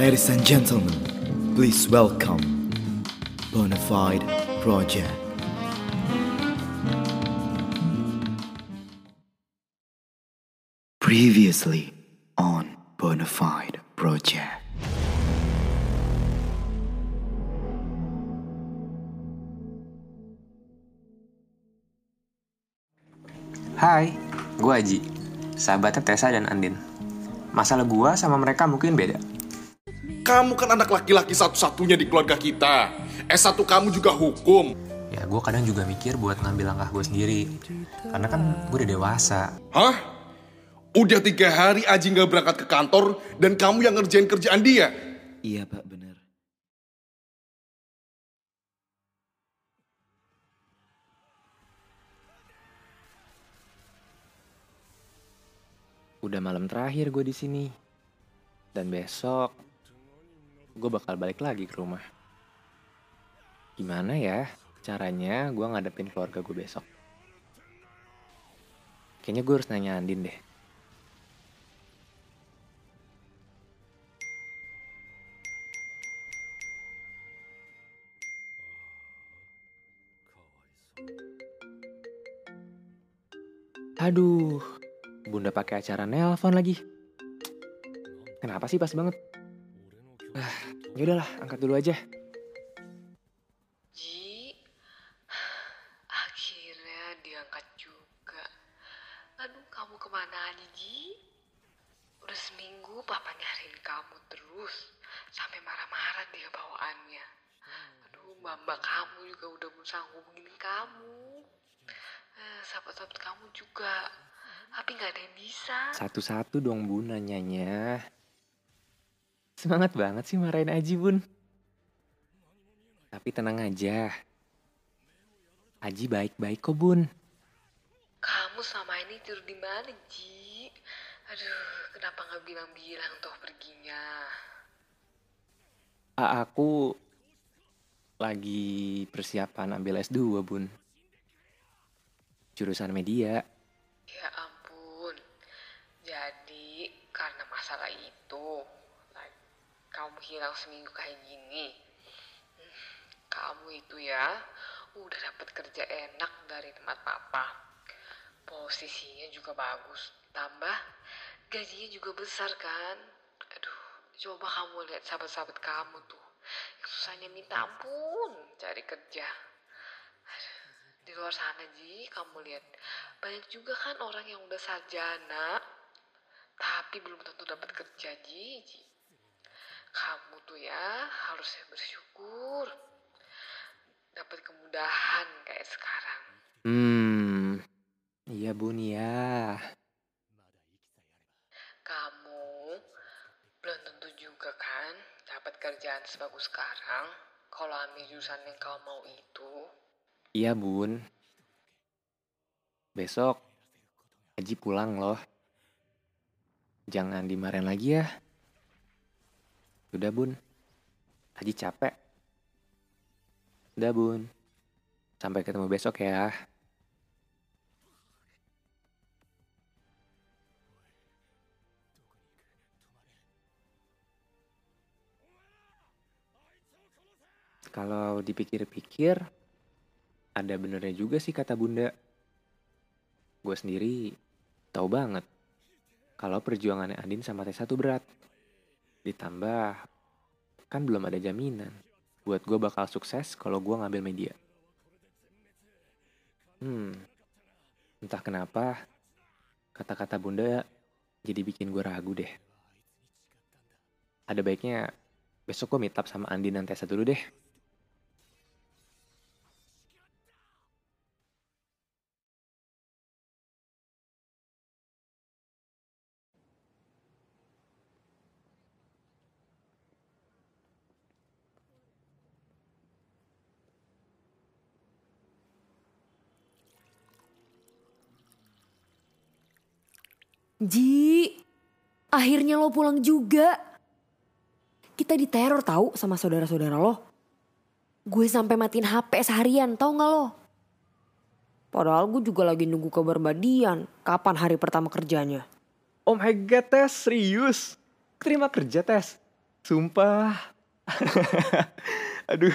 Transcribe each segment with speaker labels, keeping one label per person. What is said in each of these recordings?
Speaker 1: Ladies and gentlemen, please welcome Bonafide Project. Previously on Bonafide Project.
Speaker 2: Hai, gue Aji, sahabatnya Tessa dan Andin. Masalah gue sama mereka mungkin beda.
Speaker 3: Kamu kan anak laki-laki satu-satunya di keluarga kita. S1 kamu juga hukum.
Speaker 2: Ya gue kadang juga mikir buat ngambil langkah gue sendiri. Karena kan gue udah dewasa.
Speaker 3: Hah? Udah tiga hari Aji nggak berangkat ke kantor dan kamu yang ngerjain kerjaan dia?
Speaker 1: Iya pak bener.
Speaker 4: Udah malam terakhir gue di sini. Dan besok gue bakal balik lagi ke rumah. Gimana ya caranya gue ngadepin keluarga gue besok? Kayaknya gue harus nanya Andin deh. Aduh, Bunda pakai acara nelpon lagi. Kenapa sih pas banget? Ah, yaudahlah, angkat dulu aja.
Speaker 5: Ji, akhirnya diangkat juga. Aduh, kamu ke mana aja, Ji? Udah seminggu papa nyariin kamu terus. Sampai marah-marah dia bawaannya. Aduh, mama kamu juga udah berusaha hubungin kamu. Eh, sahabat-sahabat kamu juga. Tapi nggak ada yang bisa.
Speaker 4: Satu-satu dong bun nanyanya. Semangat banget sih marahin Aji bun. Tapi tenang aja. Aji baik-baik kok bun.
Speaker 5: Kamu sama ini tidur di mana, Ji? Aduh, kenapa nggak bilang-bilang toh perginya?
Speaker 4: A aku lagi persiapan ambil S2 bun. Jurusan media.
Speaker 5: Ya ampun. Jadi karena masalah itu, kamu hilang seminggu kayak gini. Kamu itu ya udah dapat kerja enak dari tempat papa. Posisinya juga bagus. Tambah gajinya juga besar kan. Aduh, coba kamu lihat sahabat-sahabat kamu tuh. Yang susahnya minta ampun cari kerja. Di luar sana Ji, kamu lihat banyak juga kan orang yang udah sarjana tapi belum tentu dapat kerja Ji. Ji. Kamu tuh ya harusnya bersyukur dapat kemudahan kayak sekarang.
Speaker 4: Hmm, iya bun ya.
Speaker 5: Kamu belum tentu juga kan dapat kerjaan sebagus sekarang kalau ambil jurusan yang kau mau itu.
Speaker 4: Iya bun. Besok Aji pulang loh. Jangan dimarahin lagi ya. Udah bun. Aji capek. Udah bun. Sampai ketemu besok ya. Kalau dipikir-pikir, ada benernya juga sih kata bunda. Gue sendiri tahu banget kalau perjuangannya Andin sama Tessa tuh berat. Ditambah, kan belum ada jaminan buat gue bakal sukses kalau gue ngambil media. Hmm, entah kenapa kata-kata bunda jadi bikin gue ragu deh. Ada baiknya besok gue meet up sama Andin dan Tessa dulu deh.
Speaker 6: Ji, akhirnya lo pulang juga. Kita diteror tahu sama saudara-saudara lo. Gue sampai matiin HP seharian, tau gak lo? Padahal gue juga lagi nunggu kabar Badian. Kapan hari pertama kerjanya?
Speaker 4: Oh my god, Tes. Serius? Terima kerja, Tes. Sumpah. Aduh.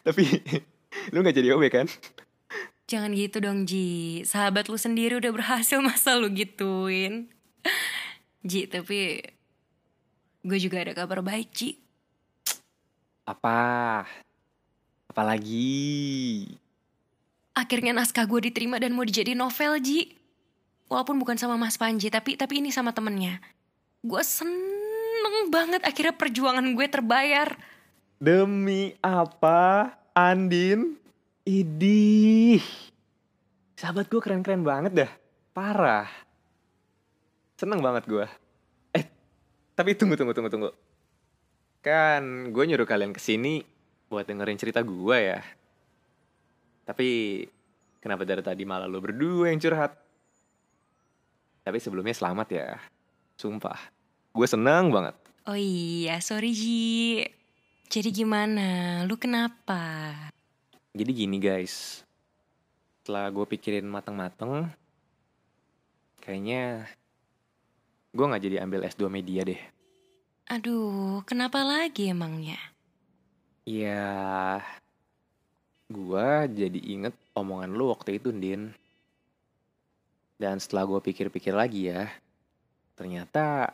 Speaker 4: Tapi lu gak jadi OB kan?
Speaker 7: Jangan gitu dong Ji, sahabat lu sendiri udah berhasil masa lu gituin. Ji, tapi gue juga ada kabar baik Ji.
Speaker 4: Apa? Apalagi?
Speaker 7: Akhirnya naskah gue diterima dan mau dijadiin novel Ji. Walaupun bukan sama Mas Panji, tapi tapi ini sama temennya. Gue seneng banget akhirnya perjuangan gue terbayar.
Speaker 4: Demi apa? Andin? Idih. Sahabat gue keren-keren banget dah. Parah. Seneng banget gue. Eh, tapi tunggu, tunggu, tunggu, tunggu. Kan gue nyuruh kalian ke sini buat dengerin cerita gue ya. Tapi kenapa dari tadi malah lo berdua yang curhat? Tapi sebelumnya selamat ya. Sumpah. Gue seneng banget.
Speaker 7: Oh iya, sorry Ji. Jadi gimana? Lu kenapa?
Speaker 4: Jadi gini guys, setelah gue pikirin mateng-mateng, kayaknya gue nggak jadi ambil S2 media deh.
Speaker 7: Aduh, kenapa lagi emangnya?
Speaker 4: Ya, gue jadi inget omongan lu waktu itu, Din. Dan setelah gue pikir-pikir lagi ya, ternyata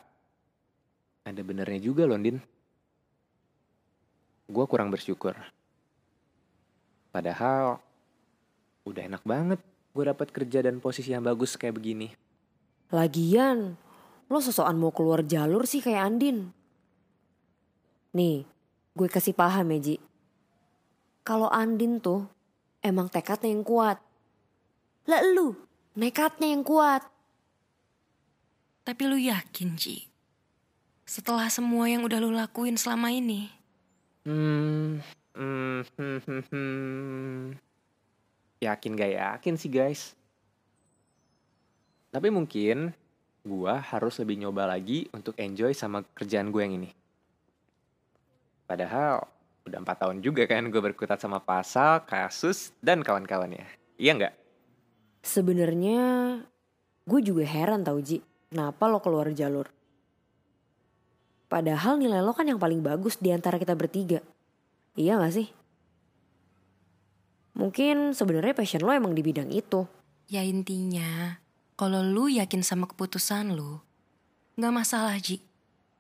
Speaker 4: ada benernya juga loh, Din. Gue kurang bersyukur. Padahal udah enak banget gue dapat kerja dan posisi yang bagus kayak begini.
Speaker 6: Lagian, lo sosokan mau keluar jalur sih kayak Andin. Nih, gue kasih paham ya Ji. Kalau Andin tuh emang tekadnya yang kuat. Lah lu, nekatnya yang kuat.
Speaker 7: Tapi lu yakin, Ji? Setelah semua yang udah lu lakuin selama ini,
Speaker 4: Hmm, hmm, hmm, hmm, hmm. Yakin gak yakin sih guys. Tapi mungkin gua harus lebih nyoba lagi untuk enjoy sama kerjaan gue yang ini. Padahal udah empat tahun juga kan gue berkutat sama pasal, kasus, dan kawan-kawannya. Iya nggak?
Speaker 6: Sebenarnya gue juga heran tau Ji, kenapa lo keluar jalur. Padahal nilai lo kan yang paling bagus di antara kita bertiga. Iya gak sih? Mungkin sebenarnya passion lo emang di bidang itu.
Speaker 7: ya intinya, kalau lu yakin sama keputusan lu, nggak masalah, Ji.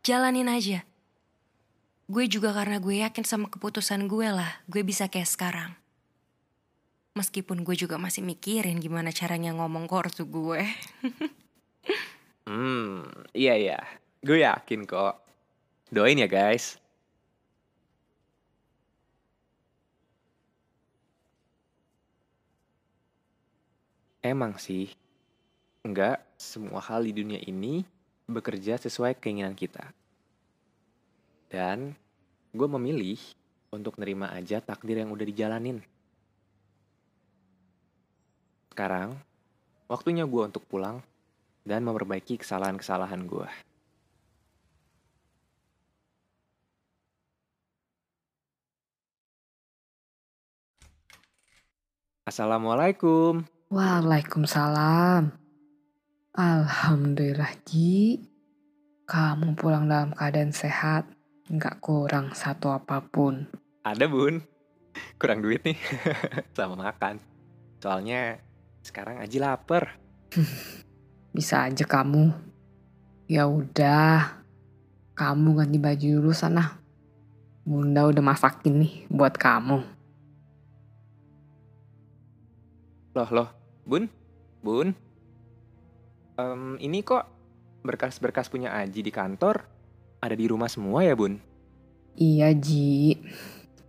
Speaker 7: Jalanin aja. Gue juga karena gue yakin sama keputusan gue lah, gue bisa kayak sekarang. Meskipun gue juga masih mikirin gimana caranya ngomong ke ortu gue.
Speaker 4: Hmm, iya iya. Gue yakin kok. Doain ya guys. Emang sih, enggak semua hal di dunia ini bekerja sesuai keinginan kita. Dan gue memilih untuk nerima aja takdir yang udah dijalanin. Sekarang, waktunya gue untuk pulang dan memperbaiki kesalahan-kesalahan gue. Assalamualaikum.
Speaker 5: Waalaikumsalam. Alhamdulillah Ji. Kamu pulang dalam keadaan sehat. Nggak kurang satu apa pun.
Speaker 4: Ada bun. Kurang duit nih. Sama makan. Soalnya sekarang Aji lapar.
Speaker 5: Bisa aja kamu. Ya udah. Kamu ganti baju dulu sana. Bunda udah masakin nih buat kamu.
Speaker 4: Loh, loh. Bun? Bun? Em, ini kok berkas-berkas punya Aji di kantor ada di rumah semua ya, Bun?
Speaker 5: Iya Ji.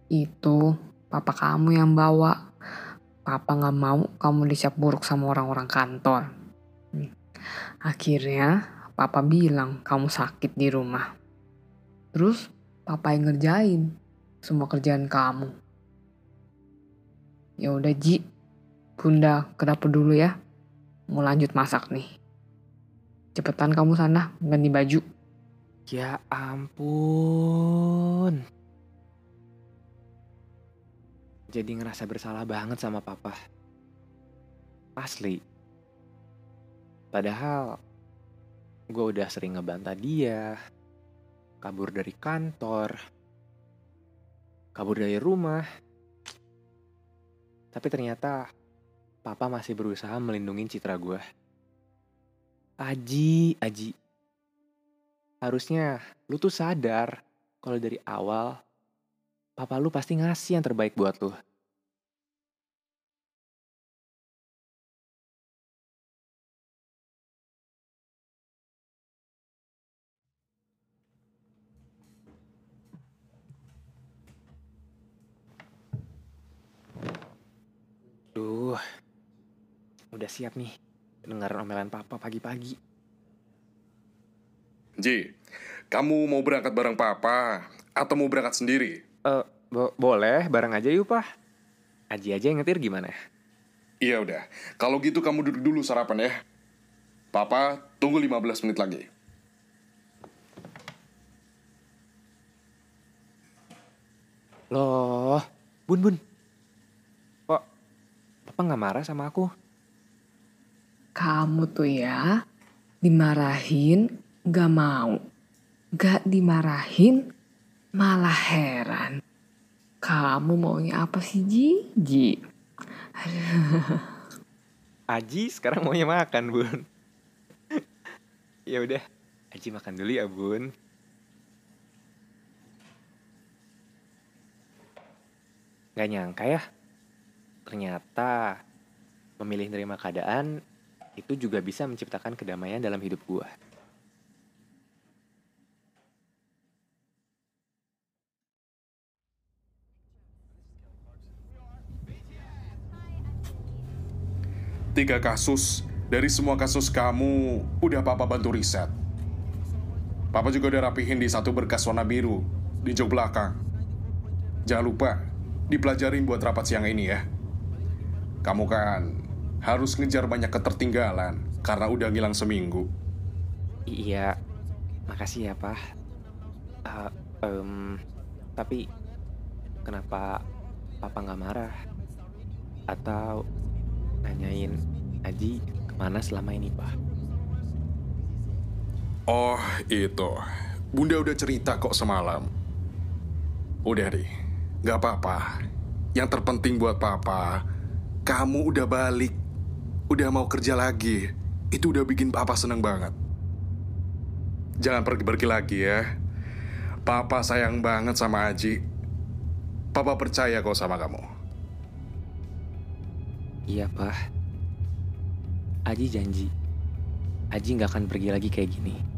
Speaker 5: Itu papa kamu yang bawa. Papa nggak mau kamu dicap buruk sama orang-orang kantor. Akhirnya papa bilang kamu sakit di rumah. Terus papa yang ngerjain semua kerjaan kamu. Ya udah Ji, Bunda ke dapur dulu ya. Mau lanjut masak nih. Cepetan kamu sana ganti baju.
Speaker 4: Ya ampun. Jadi ngerasa bersalah banget sama papa. Asli. Padahal gue udah sering ngebantah dia. kabur dari kantor, kabur dari rumah. Tapi ternyata papa masih berusaha melindungi citra gue. Aji, Aji. Harusnya lu tuh sadar kalau dari awal papa lu pasti ngasih yang terbaik buat lu. Udah siap nih dengar omelan papa pagi-pagi.
Speaker 3: Ji, kamu mau berangkat bareng papa atau mau berangkat sendiri?
Speaker 4: Eh, bo- boleh bareng aja yuk, Pak. Aji aja yang ngetir gimana?
Speaker 3: Iya udah, kalau gitu kamu duduk dulu sarapan ya. Papa, tunggu 15 menit lagi.
Speaker 4: Loh, Bun Bun. Kok papa nggak marah sama aku?
Speaker 8: Kamu tuh ya dimarahin gak mau. Gak dimarahin malah heran. Kamu maunya apa sih Ji? Ji.
Speaker 4: Aji sekarang maunya makan, Bun. ya udah, Aji makan dulu ya, Bun. Gak nyangka ya, ternyata memilih nerima keadaan itu juga bisa menciptakan kedamaian dalam hidup gua.
Speaker 3: Tiga kasus, dari semua kasus kamu, udah papa bantu riset. Papa juga udah rapihin di satu berkas warna biru, di jok belakang. Jangan lupa, dipelajarin buat rapat siang ini ya. Kamu kan harus ngejar banyak ketertinggalan, karena udah ngilang seminggu.
Speaker 4: Iya, makasih ya, Pak. Eh, em, tapi kenapa Papa nggak marah? Atau nanyain Aji ke mana selama ini, Pak?
Speaker 3: Oh, itu. Bunda udah cerita kok semalam. Udah deh, gak apa-apa. Yang terpenting buat papa, kamu udah balik. Udah mau kerja lagi. Itu udah bikin papa seneng banget. Jangan pergi-pergi lagi ya. Papa sayang banget sama Aji. Papa percaya kok sama kamu.
Speaker 4: Iya, Pak. Aji janji. Aji nggak akan pergi lagi kayak gini.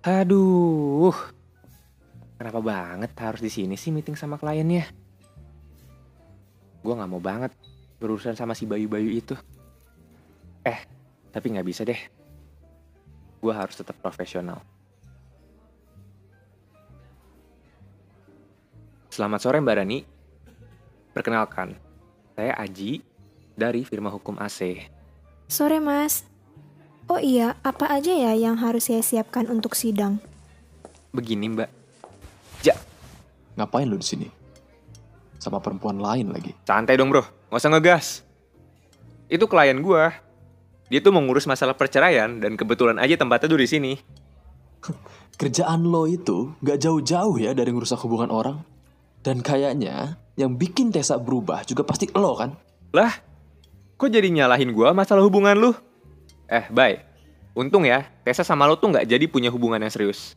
Speaker 4: Aduh. Kenapa banget harus di sini sih meeting sama kliennya? Gue nggak mau banget berurusan sama si bayu-bayu itu. Eh, tapi nggak bisa deh. Gue harus tetap profesional. Selamat sore Mbak Rani. Perkenalkan, saya Aji dari firma hukum AC.
Speaker 9: Sore mas. Oh iya, apa aja ya yang harus saya siapkan untuk sidang?
Speaker 4: Begini Mbak,
Speaker 10: Ngapain lu di sini? Sama perempuan lain lagi.
Speaker 4: santai dong bro, nggak usah ngegas. Itu klien gue. Dia tuh mau ngurus masalah perceraian dan kebetulan aja tempatnya tuh di sini.
Speaker 10: Kerjaan lo itu gak jauh-jauh ya dari ngerusak hubungan orang. Dan kayaknya yang bikin Tessa berubah juga pasti lo kan?
Speaker 4: Lah, kok jadi nyalahin gue masalah hubungan lu? Eh, bye. Untung ya, Tessa sama lo tuh nggak jadi punya hubungan yang serius.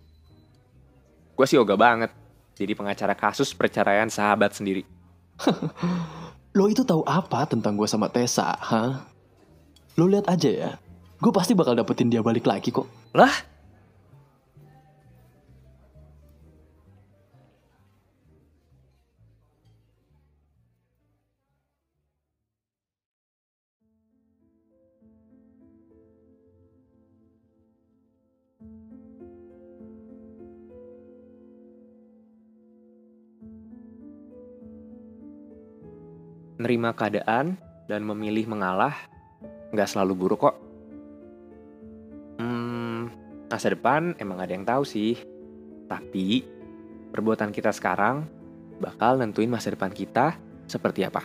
Speaker 4: Gue sih ogah banget. Jadi pengacara kasus perceraian sahabat sendiri.
Speaker 10: Lo itu tahu apa tentang gue sama Tessa, ha? Lo lihat aja ya. Gue pasti bakal dapetin dia balik lagi kok.
Speaker 4: Lah? Nerima keadaan dan memilih mengalah nggak selalu buruk kok. Hmm, masa depan emang ada yang tahu sih. Tapi perbuatan kita sekarang bakal nentuin masa depan kita seperti apa.